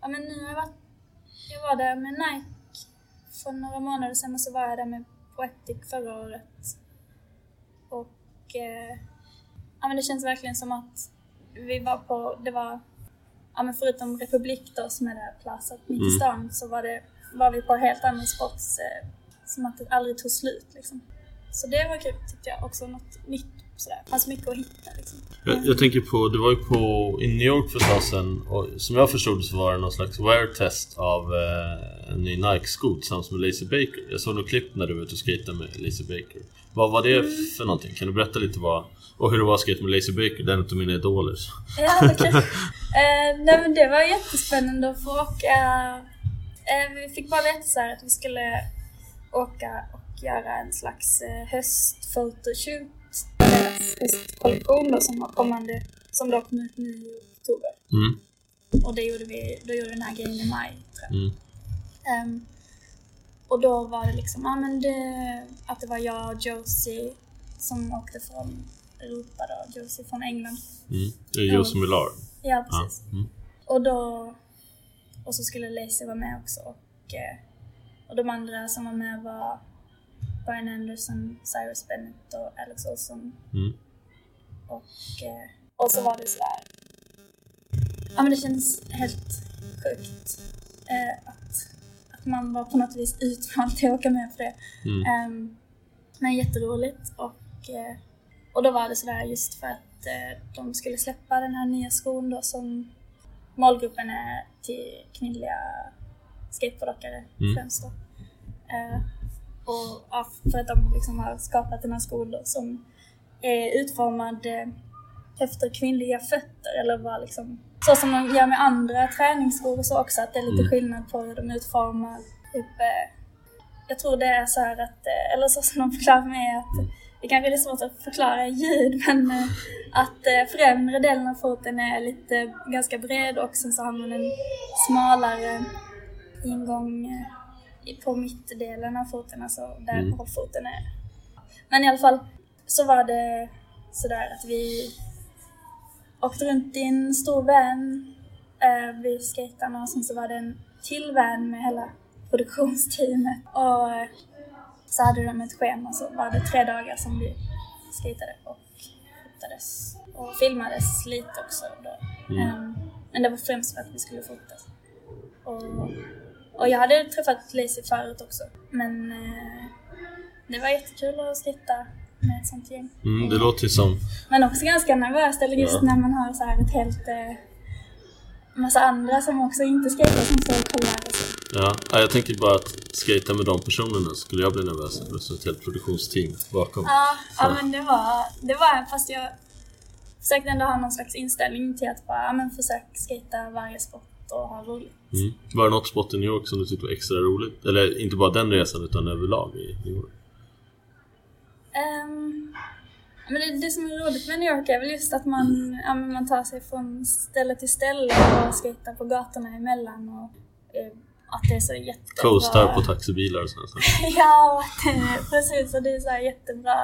[SPEAKER 2] ja men nu har jag varit, jag var där med Nike för några månader sedan och så var jag där med Poetic förra året. Och eh, ja men det känns verkligen som att vi var på, det var, ja men förutom Republik då som är där Plaza mitt i
[SPEAKER 1] Mm.
[SPEAKER 2] stan så var det, var vi på helt andra spots eh, som att det aldrig tog slut liksom. Så det var kul tyckte jag, också något nytt sådär. fanns mycket att hitta liksom.
[SPEAKER 1] Jag, jag tänker på, du var ju på i New York för ett tag sedan och som jag förstod det så var det någon slags wear-test av eh, en ny Nike-sko tillsammans med Lazy Baker. Jag såg något klipp när du var ute och skejtade med Lazy Baker. Vad var det för någonting? Kan du berätta lite vad, och hur det var att skejta med Lazy Baker? Den är en av mina idoler.
[SPEAKER 2] Ja, kul. eh, nej men det var jättespännande att få åka. Eh, vi fick bara veta så här att vi skulle åka och göra en slags eh, höstfotoshoot. Deras höstkollektion som var kommande, som då kom ut nu i oktober.
[SPEAKER 1] Mm,
[SPEAKER 2] Och det gjorde vi, då gjorde vi den här grejen i maj tror jag.
[SPEAKER 1] mm,
[SPEAKER 2] Ehm, och då var det liksom, ja men det, att det var jag och Josie som åkte från Europa då, Josie från England.
[SPEAKER 1] mm. Det är Josie Millar.
[SPEAKER 2] Ja,
[SPEAKER 1] Ja.
[SPEAKER 2] precis.
[SPEAKER 1] Mm.
[SPEAKER 2] Och då... Och så skulle Lacey vara med också. Och, eh, och de andra som var med var Brian Anderson, Cyrus Bennett och Alex Olson.
[SPEAKER 1] Mm.
[SPEAKER 2] Och, eh, och så var det sådär... Ja men det känns helt sjukt eh, att, att man var på något vis utvald till att åka med för det.
[SPEAKER 1] Mm.
[SPEAKER 2] Ehm, men jätteroligt och, eh, och då var det sådär just för att eh, de skulle släppa den här nya skon då som målgruppen är till kvinnliga skateboardåkare
[SPEAKER 1] Mm.
[SPEAKER 2] främst då. Eh, och ja, för att de liksom har skapat den här skon då som är utformad eh, efter kvinnliga fötter eller var liksom så som de gör med andra träningsskor och så också att det är lite
[SPEAKER 1] Mm.
[SPEAKER 2] skillnad på hur de utformar typ jag tror det är så här att, eller så som de förklarar för mig att det kanske är svårt att förklara i ljud men eh, att eh, främre delen av foten är lite ganska bred och sen så har man en smalare ingång eh, på mittdelen av foten, alltså där
[SPEAKER 1] Mm.
[SPEAKER 2] hållfoten är. Men i alla fall så var det sådär att vi åkte runt i en stor van eh, vid skaterna och sen så var det en till van med hela produktionsteamet. Och så hade de ett schema så var det tre dagar som vi skatade och fotades. Och filmades lite också då.
[SPEAKER 1] Mm.
[SPEAKER 2] Ehm, men det var främst för att vi skulle fotas. Och, och jag hade träffat Lacey förut också. Men eh, det var jättekul att skata med ett sånt gäng.
[SPEAKER 1] Mm, det låter ju som...
[SPEAKER 2] Men också ganska nervöst, eller just
[SPEAKER 1] Ja.
[SPEAKER 2] när man har så här ett helt... Eh, massa andra som också inte skater som får kolla och så.
[SPEAKER 1] Ja, ja, jag tänker bara att skata med de personerna skulle jag bli nervös över. Så ett helt produktionsteam bakom.
[SPEAKER 2] Ja, ja men det var, det var fast jag försökte ändå ha någon slags inställning till att bara, ja men försök skata varje sport och ha roligt.
[SPEAKER 1] Mm. Var det något spot i New York som du tyckte var extra roligt? Eller inte bara den resan utan överlag i New York?
[SPEAKER 2] Ehm, men det, det som är roligt med New York är väl just att man, ja, men man tar sig från ställe till ställe och skejtar på gatorna emellan och eh, att det är så jättebra...
[SPEAKER 1] Coastar på taxibilar och sådär. Så.
[SPEAKER 2] ja, det, precis. Och det är så jättebra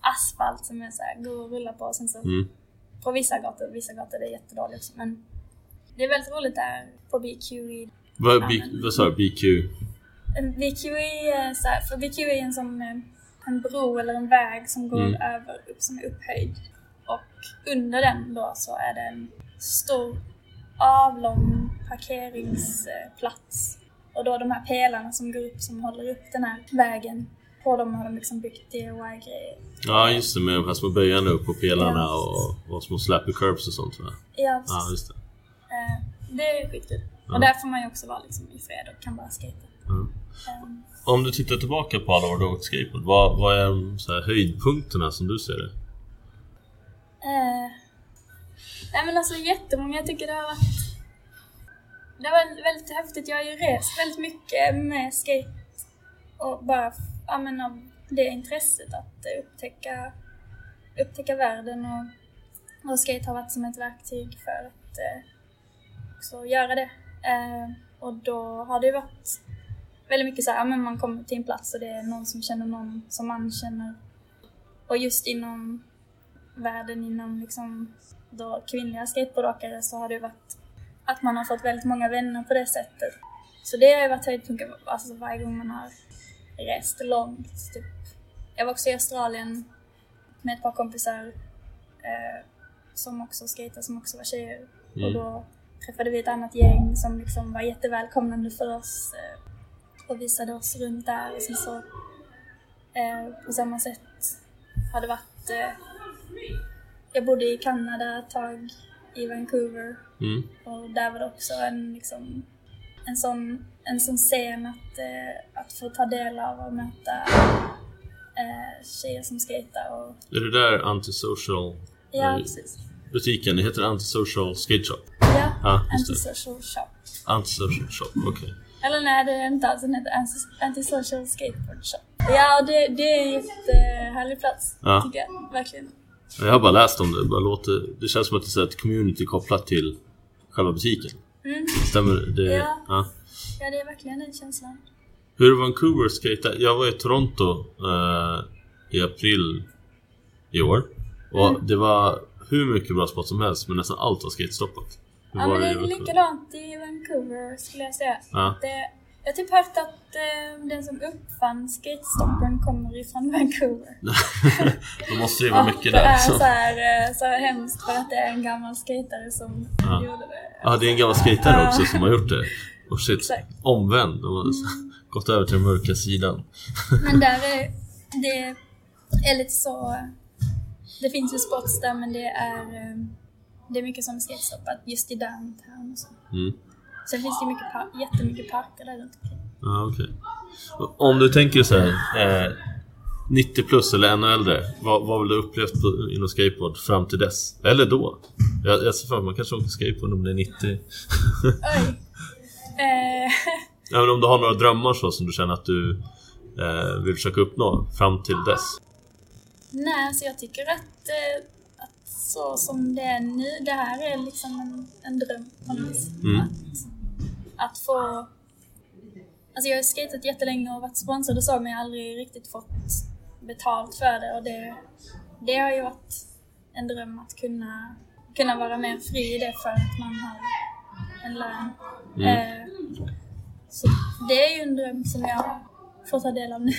[SPEAKER 2] asfalt som är så här, god att rulla på. Och sen så
[SPEAKER 1] Mm.
[SPEAKER 2] på vissa gator, vissa gator är jättedåligt också. Men det är väldigt roligt där på BQ. i-
[SPEAKER 1] Vad, sa du? BQ?
[SPEAKER 2] En BQ är så här, för BQ är en sån eh, en bro eller en väg som går
[SPEAKER 1] Mm.
[SPEAKER 2] över, upp, som är upphöjd. Och under den då så är det en stor avlång parkeringsplats. Och då de här pelarna som går upp som håller upp den här vägen. På dem har de liksom byggt DIY-grejer.
[SPEAKER 1] Ja, just det. Med de här små böjarna upp på pelarna
[SPEAKER 2] Ja.
[SPEAKER 1] och, och små slappy curbs och sånt va?
[SPEAKER 2] Ja,
[SPEAKER 1] Ja,
[SPEAKER 2] precis.
[SPEAKER 1] just det.
[SPEAKER 2] Eh, det är skitkul.
[SPEAKER 1] Ja.
[SPEAKER 2] Och där får man ju också vara liksom i fred och kan bara skata.
[SPEAKER 1] Ja.
[SPEAKER 2] Ehm,
[SPEAKER 1] Om du tittar tillbaka på alla år du har åkt skateboard, vad, vad är så här, höjdpunkterna som du ser det?
[SPEAKER 2] Eh, nej men alltså jättemånga jag tycker det har varit det var väldigt häftigt. Jag har ju rest väldigt mycket med skate och bara ja, men av det intresset att upptäcka, upptäcka världen och, och skate har varit som ett verktyg för att eh, också göra det. Eh, och då har det ju varit väldigt mycket så här, ja, men man kommer till en plats och det är någon som känner någon som man känner. Och just inom världen inom liksom då kvinnliga skateboardåkare så har det varit att man har fått väldigt många vänner på det sättet. Så det har ju varit höjdpunkten alltså varje gång man har rest långt. Typ. Jag var också i Australien med ett par kompisar eh, som också skejtade, som också var tjejer.
[SPEAKER 1] Mm.
[SPEAKER 2] Och då träffade vi ett annat gäng som liksom var jättevälkomnande för oss eh, och visade oss runt där. Och sen så eh, på samma sätt har det varit eh, jag bodde i Kanada ett tag, i Vancouver.
[SPEAKER 1] Mm.
[SPEAKER 2] Och där var det också en, liksom, en, sån, en sån scen att, eh, att få ta del av och möta eh, tjejer som skejtar. Och,
[SPEAKER 1] Är det där Antisocial
[SPEAKER 2] ja, precis.
[SPEAKER 1] butiken? Det heter Antisocial Skate Shop?
[SPEAKER 2] Ja,
[SPEAKER 1] det.
[SPEAKER 2] Antisocial Shop.
[SPEAKER 1] Antisocial Shop, okej.
[SPEAKER 2] Eller nej, det är inte alls. Den heter Anti- Antisocial Skateboard Shop. Ja, det, det är en jättehärlig plats,
[SPEAKER 1] Ja.
[SPEAKER 2] tycker jag. Verkligen.
[SPEAKER 1] Jag har bara läst om det, det bara låter, det känns som att det är ett community kopplat till själva butiken.
[SPEAKER 2] Mm.
[SPEAKER 1] Stämmer det?
[SPEAKER 2] Ja.
[SPEAKER 1] ja.
[SPEAKER 2] Ja, det är verkligen den känslan.
[SPEAKER 1] Hur är Vancouver skate? Jag var i Toronto eh, i april i år. Och
[SPEAKER 2] Mm.
[SPEAKER 1] det var hur mycket bra spots som helst men nästan allt var skatestoppat. Hur
[SPEAKER 2] Ja,
[SPEAKER 1] var
[SPEAKER 2] men det är likadant i Vancouver skulle jag säga.
[SPEAKER 1] Ja.
[SPEAKER 2] Det, jag har typ hört att eh, den som uppfann skatestoppen kommer ifrån Vancouver.
[SPEAKER 1] Då måste det vara mycket
[SPEAKER 2] det
[SPEAKER 1] där.
[SPEAKER 2] är
[SPEAKER 1] Så.
[SPEAKER 2] här, eh, så här hemskt för att det är en gammal skatare som
[SPEAKER 1] Ja.
[SPEAKER 2] gjorde det.
[SPEAKER 1] Ja, det är en gammal skatare också som har gjort det. Och shit,
[SPEAKER 2] Exakt.
[SPEAKER 1] omvänd. De har gått över till den mörka sidan.
[SPEAKER 2] Men där är det är lite så... Det finns ju spots där men det är, eh, det är mycket som är skatestoppat just i downtown och så.
[SPEAKER 1] Mm.
[SPEAKER 2] Sen finns det mycket par- jättemycket parker där runt omkring.
[SPEAKER 1] Ja, okej. Om du tänker så här, eh, 90 plus eller ännu äldre. Vad, vad har du upplevt på, inom skateboard fram till dess? Eller då? Jag, jag ser för mig man kanske åker skateboard om det är 90.
[SPEAKER 2] Oj! Eh,
[SPEAKER 1] Ja, men om du har några drömmar så som du känner att du eh, vill försöka uppnå fram till dess.
[SPEAKER 2] Nej, alltså jag tycker att, eh, att så som det är nu, det här är liksom en, en dröm på något vis.
[SPEAKER 1] Mm.
[SPEAKER 2] Att, att få Alltså jag har skatat jättelänge och varit sponsrad och så men jag har aldrig riktigt fått betalt för det och det, det har ju varit en dröm att kunna, kunna vara mer fri i det för att man har en lön.
[SPEAKER 1] Mm.
[SPEAKER 2] Eh, så det är ju en dröm som jag får ta del av nu.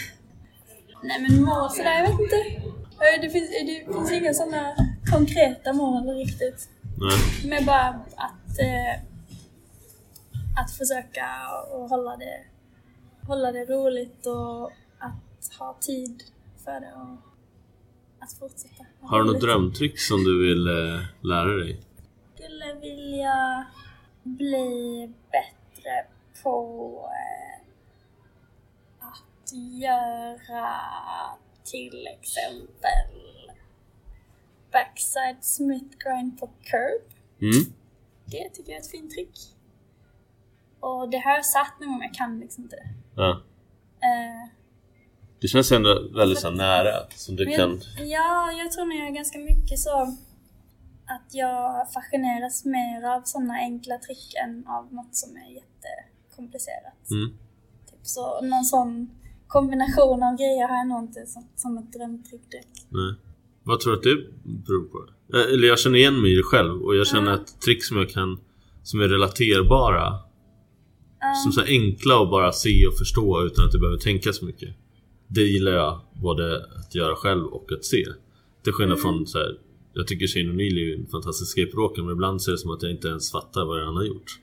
[SPEAKER 2] Nej men mål sådär, jag vet inte. Eh, Det finns, det finns inga sådana konkreta mål riktigt.
[SPEAKER 1] Nej.
[SPEAKER 2] Men bara att, eh, att försöka och hålla det, hålla det roligt och att ha tid för det och att fortsätta. ha
[SPEAKER 1] Har du något drömtrick som du vill eh, lära dig?
[SPEAKER 2] skulle vilja bli bättre på eh, att göra till exempel backside smith grind på curb.
[SPEAKER 1] Mm.
[SPEAKER 2] Det tycker jag är ett fint trick. Och det har jag satt någon gång, jag kan liksom inte det.
[SPEAKER 1] Ja.
[SPEAKER 2] Eh,
[SPEAKER 1] Det känns ändå väldigt så nära. Som du kan...
[SPEAKER 2] Ja, jag tror nog jag är ganska mycket så att jag fascineras mer av sådana enkla trick än av något som är jättekomplicerat.
[SPEAKER 1] Mm.
[SPEAKER 2] Typ så någon sån kombination av grejer har jag nog inte som, som ett drömtrick direkt.
[SPEAKER 1] Nej. Vad tror du att det beror på? Eh, Eller jag känner igen mig i det själv och jag känner
[SPEAKER 2] Ja.
[SPEAKER 1] att trick som jag kan Som är relaterbara Som så enkla att bara se och förstå utan att du behöver tänka så mycket Det gillar jag både att göra själv och att se Till skillnad från så här, Jag tycker Shane O'Neill är en fantastisk skateboardåkare men ibland ser det som att jag inte ens fattar vad han har gjort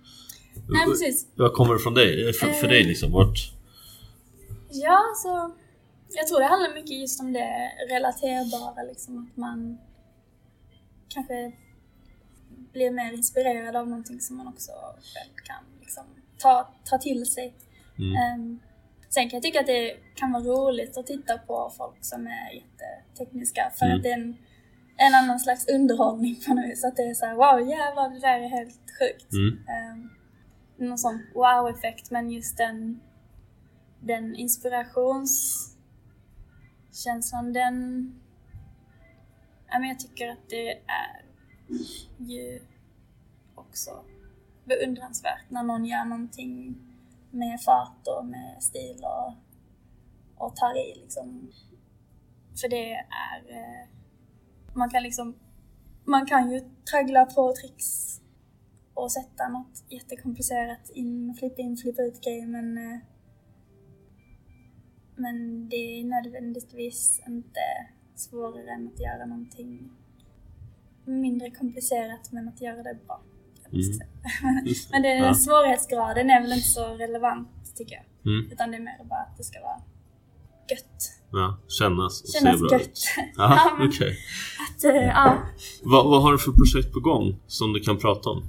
[SPEAKER 2] Nej precis.
[SPEAKER 1] Vad kommer det från dig? Eh, För, för dig liksom? Vart?
[SPEAKER 2] Ja, så jag tror det handlar mycket just om det relaterbara liksom att man kanske blir mer inspirerad av någonting som man också själv kan ta, ta till sig.
[SPEAKER 1] Mm.
[SPEAKER 2] Ehm, sen kan jag tycka att det kan vara roligt att titta på folk som är jättetekniska för
[SPEAKER 1] Mm.
[SPEAKER 2] att det är en, en annan slags underhållning på något vis. Att det är såhär wow jävlar det där är helt sjukt.
[SPEAKER 1] Mm.
[SPEAKER 2] Um, någon sån wow-effekt men just den, den inspirationskänslan den... Ja, men jag tycker att det är ju också beundransvärt när någon gör någonting med fart och med stil och, och tar i liksom. För det är... Eh, man kan liksom... Man kan ju traggla på tricks och sätta något jättekomplicerat in, flippa in, flippa ut grejer men eh, men det är nödvändigtvis inte svårare än att göra någonting mindre komplicerat men att göra det bra.
[SPEAKER 1] Mm.
[SPEAKER 2] men det,
[SPEAKER 1] Ja.
[SPEAKER 2] svårighetsgraden är väl inte så relevant tycker jag.
[SPEAKER 1] Mm.
[SPEAKER 2] Utan det är mer bara att det ska vara gött.
[SPEAKER 1] Ja, kännas och
[SPEAKER 2] Kännas
[SPEAKER 1] se bra
[SPEAKER 2] gött.
[SPEAKER 1] ut
[SPEAKER 2] Ja, men-
[SPEAKER 1] okej
[SPEAKER 2] Att, eh, ja.
[SPEAKER 1] vad, vad har du för projekt på gång som du kan prata om?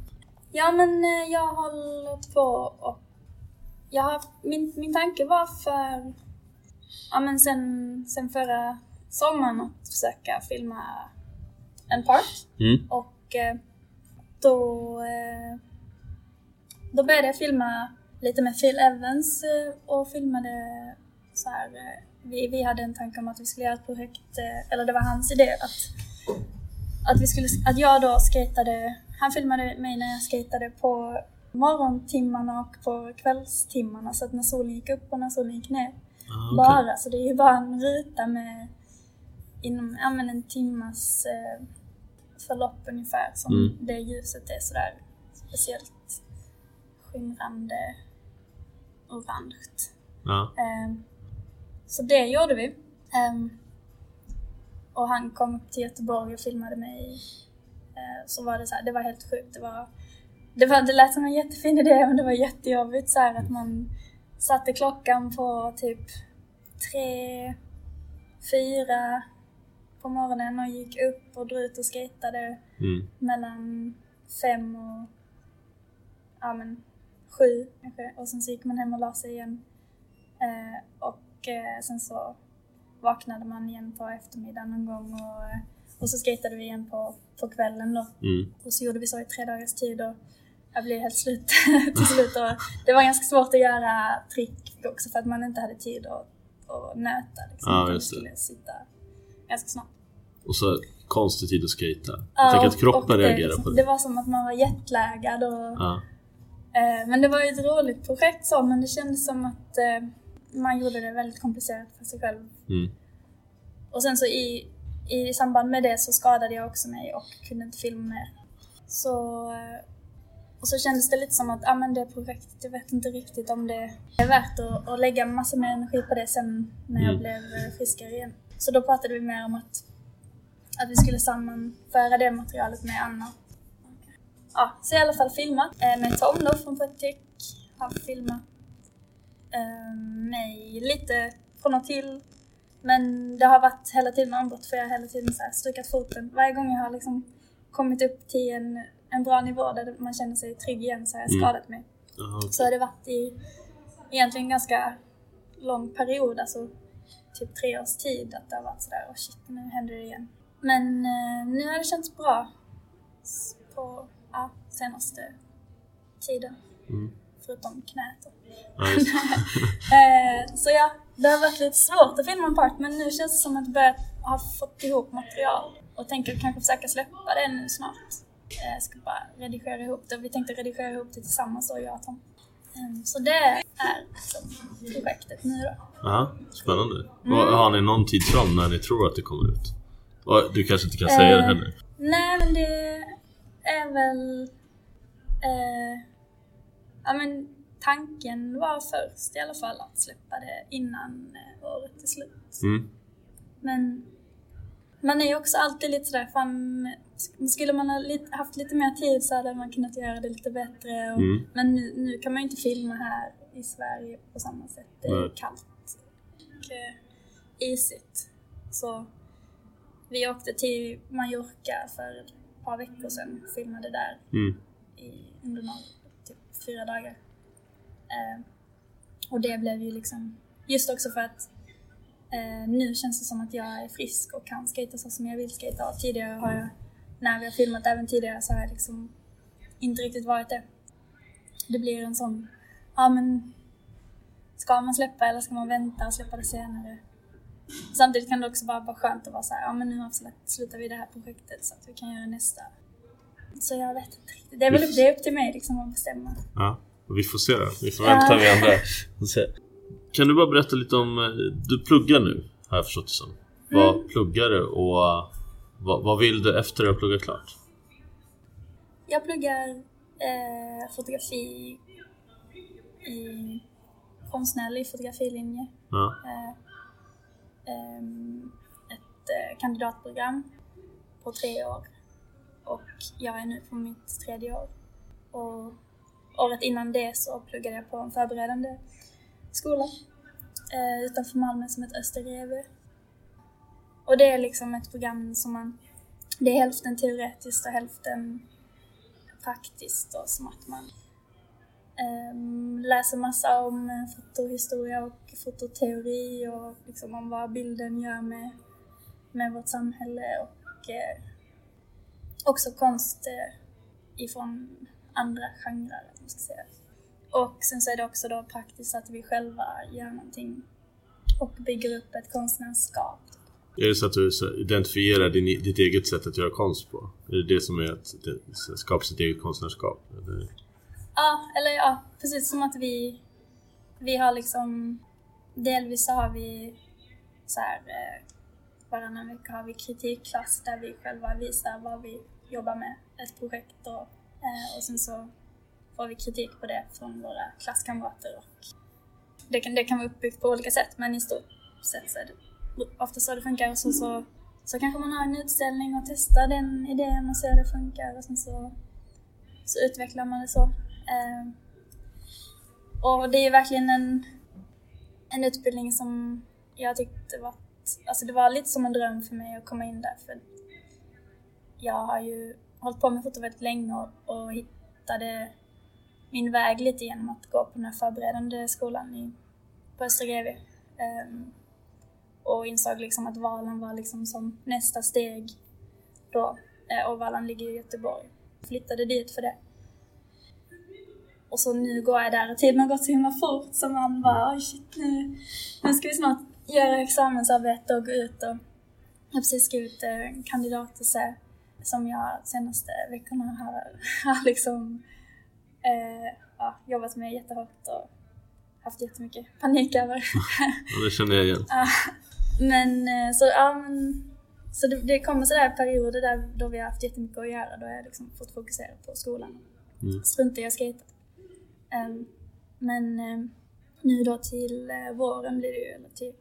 [SPEAKER 2] Ja men eh, jag håller på och jag har, min, min tanke var för, ja men sen, sen förra sommaren att försöka filma en park
[SPEAKER 1] Mm.
[SPEAKER 2] och eh, då, eh, då började jag filma lite med Phil Evans eh, och filmade så här. eh, Vi, vi hade en tanke om att vi skulle göra ett projekt, eller det var hans idé att, att, vi skulle, att jag då skatade, han filmade mig när jag skatade på morgontimmarna och på kvällstimmarna så att när solen gick upp och när solen gick ner
[SPEAKER 1] Ah, okej.
[SPEAKER 2] bara. Så det är ju bara en ruta med inom ja, men en timmas eh, förlopp ungefär som
[SPEAKER 1] Mm.
[SPEAKER 2] det ljuset är sådär speciellt skimrande orange.
[SPEAKER 1] Ja.
[SPEAKER 2] Ehm, så det gjorde vi. Ehm, och han kom till Göteborg och filmade mig. Eh, så var det så här, det var helt sjukt. Det, var, det, var, det lät som en jättefin idé men det var jättejobbigt så här att man satte klockan på typ tre, fyra på morgonen och gick upp och drog ut och skejtade
[SPEAKER 1] Mm.
[SPEAKER 2] mellan fem och ja, men, sju kanske. Och sen så gick man hem och la sig igen. Eh, och eh, sen så vaknade man igen på eftermiddagen någon gång och, eh, och så skejtade vi igen på, på kvällen då.
[SPEAKER 1] Mm.
[SPEAKER 2] Och så gjorde vi så i tre dagars tid och jag blev helt slut till slut. Och det var ganska svårt att göra trick också för att man inte hade tid att, att nöta. Liksom,
[SPEAKER 1] Ja, just det.
[SPEAKER 2] skulle sitta ganska snabbt.
[SPEAKER 1] Och så konstig tid att.
[SPEAKER 2] Ja,
[SPEAKER 1] Jag tänker att kroppen reagerar på
[SPEAKER 2] Det
[SPEAKER 1] det.
[SPEAKER 2] var som att man var jetlaggad och
[SPEAKER 1] Ja.
[SPEAKER 2] Eh, men det var ju ett roligt projekt så, men det kändes som att eh, man gjorde det väldigt komplicerat för sig själv.
[SPEAKER 1] Mm.
[SPEAKER 2] Och sen så i, i samband med det så skadade jag också mig och kunde inte filma mer. Så, eh, och så kändes det lite som att ah, men det projektet, jag vet inte riktigt om det är värt att, att lägga massa mer energi på det sen när jag
[SPEAKER 1] Mm.
[SPEAKER 2] blev eh, friskare igen. Så då pratade vi mer om att, att vi skulle sammanföra det materialet med Anna. Ja, så i alla fall filmat eh, med Tom då från Poetic. Har filmat eh, mig lite från och till. Men det har varit hela tiden avbrott för jag har hela tiden så här stukat foten. Varje gång jag har liksom kommit upp till en, en bra nivå där man känner sig trygg igen så har jag
[SPEAKER 1] Mm.
[SPEAKER 2] skadat mig.
[SPEAKER 1] Jaha, okej.
[SPEAKER 2] Så har det varit i egentligen ganska lång period, alltså typ tre års tid att det har varit sådär, åh shit, nu händer det igen. Men eh, nu har det känts bra på ja, senaste tiden.
[SPEAKER 1] Mm.
[SPEAKER 2] Förutom knät
[SPEAKER 1] det.
[SPEAKER 2] Eh, så ja, det har varit lite svårt att filma en part men nu känns det som att jag börjat ha fått ihop material och tänker kanske försöka släppa det nu snart. Eh, ska bara redigera ihop det. Vi tänkte redigera ihop det tillsammans då, jag och Tom. Eh, så det är liksom projektet nu då.
[SPEAKER 1] Ja, spännande.
[SPEAKER 2] Mm.
[SPEAKER 1] Och Har ni någon tidsram när ni tror att det kommer ut? Och du kanske inte kan säga det
[SPEAKER 2] Eh,
[SPEAKER 1] heller?
[SPEAKER 2] Nej men det är väl... Eh, ja men tanken var först i alla fall att släppa det innan eh, året är slut.
[SPEAKER 1] Mm.
[SPEAKER 2] Men man är ju också alltid lite sådär, fan, skulle man ha lite, haft lite mer tid så hade man kunnat göra det lite bättre. Och,
[SPEAKER 1] Mm.
[SPEAKER 2] Men nu, nu kan man ju inte filma här i Sverige på samma sätt. Det är
[SPEAKER 1] Nej.
[SPEAKER 2] kallt isigt. Så vi åkte till Mallorca för ett par veckor sedan och filmade där
[SPEAKER 1] Mm.
[SPEAKER 2] i, under några, typ fyra dagar. Eh, och det blev ju liksom, just också för att eh, nu känns det som att jag är frisk och kan skata så som jag vill skata. Och tidigare har jag, när vi har filmat även tidigare, så har jag liksom inte riktigt varit det. Det blir en sån, ja men ska man släppa eller ska man vänta och släppa det senare? Samtidigt kan det också bara vara skönt att vara så här, ja men nu avslutar vi det här projektet så att vi kan göra nästa. Så jag vet inte riktigt. Det är väl upp, det är upp till mig liksom att bestämma.
[SPEAKER 1] Ja, och vi får se då. Vi får vänta med andra. Kan du bara berätta lite om... eh, Du pluggar nu, har jag förstått det som. Vad
[SPEAKER 2] Mm.
[SPEAKER 1] pluggar du och eh, vad, vad vill du efter att ha pluggat klart?
[SPEAKER 2] Jag pluggar eh, fotografi i konstnärlig fotografilinje.
[SPEAKER 1] Ja.
[SPEAKER 2] Eh, ehm, ett eh, kandidatprogram på tre år. Och jag är nu på mitt tredje år. Och året innan det så pluggade jag på en förberedande skola eh, utanför Malmö som heter Österreve. Och det är liksom ett program som man, det är hälften teoretiskt och hälften praktiskt och som att man Ehm, läser massa om eh, fotohistoria och fototeori och liksom om vad bilden gör med, med vårt samhälle och eh, också konst eh, ifrån andra genrer, man ska säga. Och sen så är det också då praktiskt att vi själva gör någonting och bygger upp ett konstnärskap.
[SPEAKER 1] Är det så att du identifierar din, ditt eget sätt att göra konst på? Är det det som är att skapa sitt eget konstnärskap? Eller?
[SPEAKER 2] Ja, eller ja, precis som att vi, vi har liksom, delvis så har vi så här, eh, varannan vecka har vi kritikklass där vi själva visar vad vi jobbar med, ett projekt och, eh, och sen så får vi kritik på det från våra klasskamrater och det kan, det kan vara uppbyggt på olika sätt men i stort sett så är det ofta så det funkar och så, så, så kanske man har en utställning och testar den idén och ser hur det funkar och sen så, så utvecklar man det så. Eh, och det är verkligen en, en utbildning som jag tyckte var, alltså det var lite som en dröm för mig att komma in där för jag har ju hållit på med foto väldigt länge och, och hittade min väg lite genom att gå på den här förberedande skolan i, på Östergrevie. Ehm, och insåg liksom att Valan var liksom som nästa steg då. Eh, och Valan ligger i Göteborg. Flyttade dit för det. Och så nu går jag där och tiden har gått så himla fort så man bara oj shit nu, nu ska vi snart göra examensarbete och gå ut och jag har precis skrivit eh, kandidatesse som jag senaste veckorna har, har liksom eh, ja, jobbat med jättehårt och haft jättemycket panik över.
[SPEAKER 1] Ja, det känner jag igen.
[SPEAKER 2] Ja, men eh, så, ja, men, så det, det kommer sådär perioder där då vi har haft jättemycket att göra. Då har jag liksom fått fokusera på skolan.
[SPEAKER 1] Mm.
[SPEAKER 2] Strunta i att skejta. Um, Ehm, men ehm, nu då till eh, våren blir det ju, eller till,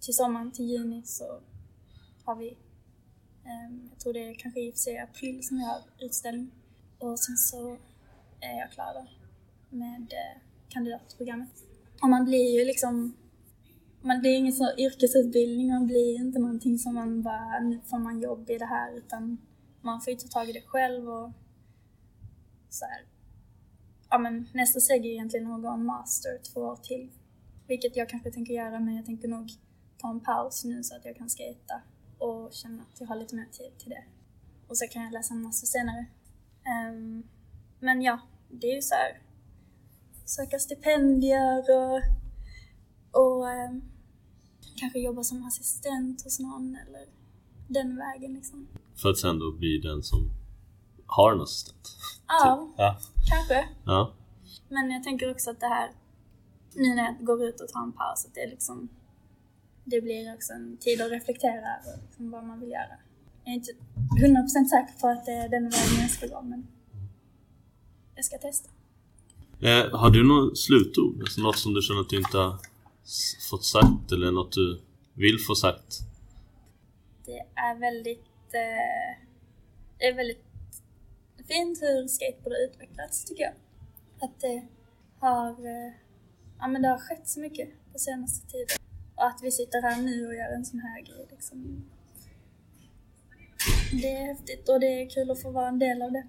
[SPEAKER 2] till sommaren, till juni så har vi, ehm, jag tror det är kanske i och för sig april som vi har utställning. Och sen så är jag klar då med eh, kandidatprogrammet. Och man blir ju liksom man, det är ingen så yrkesutbildning, man blir inte någonting som man bara, nu får man jobb i det här, utan man får ju ta tag i det själv och så här. Ja men nästa steg är egentligen att gå en master två år till. Vilket jag kanske tänker göra, men jag tänker nog ta en paus nu så att jag kan skata och känna att jag har lite mer tid till det. Och så kan jag läsa en master senare. Um, men ja, det är ju så här, söka stipendier och, och um, kanske jobba som assistent hos någon eller den vägen liksom.
[SPEAKER 1] För att sen då bli den som har en assistent?
[SPEAKER 2] Ja,
[SPEAKER 1] Ja.
[SPEAKER 2] kanske.
[SPEAKER 1] ja.
[SPEAKER 2] Men jag tänker också att det här, nu när jag går ut och tar en paus, att det liksom, det blir också en tid att reflektera över liksom vad man vill göra. Jag är inte 100% säker på att det är den vägen jag ska gå, men jag ska testa.
[SPEAKER 1] Eh, har du något slutord? Alltså något som du känner att du inte har fått sagt eller något du vill få sagt?
[SPEAKER 2] Det är väldigt, eh, det är väldigt fint hur skateboard har utvecklats tycker jag. Att det har, eh, ja, men det har skett så mycket på senaste tiden. Och att vi sitter här nu och gör en sån här grej liksom. Det är häftigt och det är kul att få vara en del av det.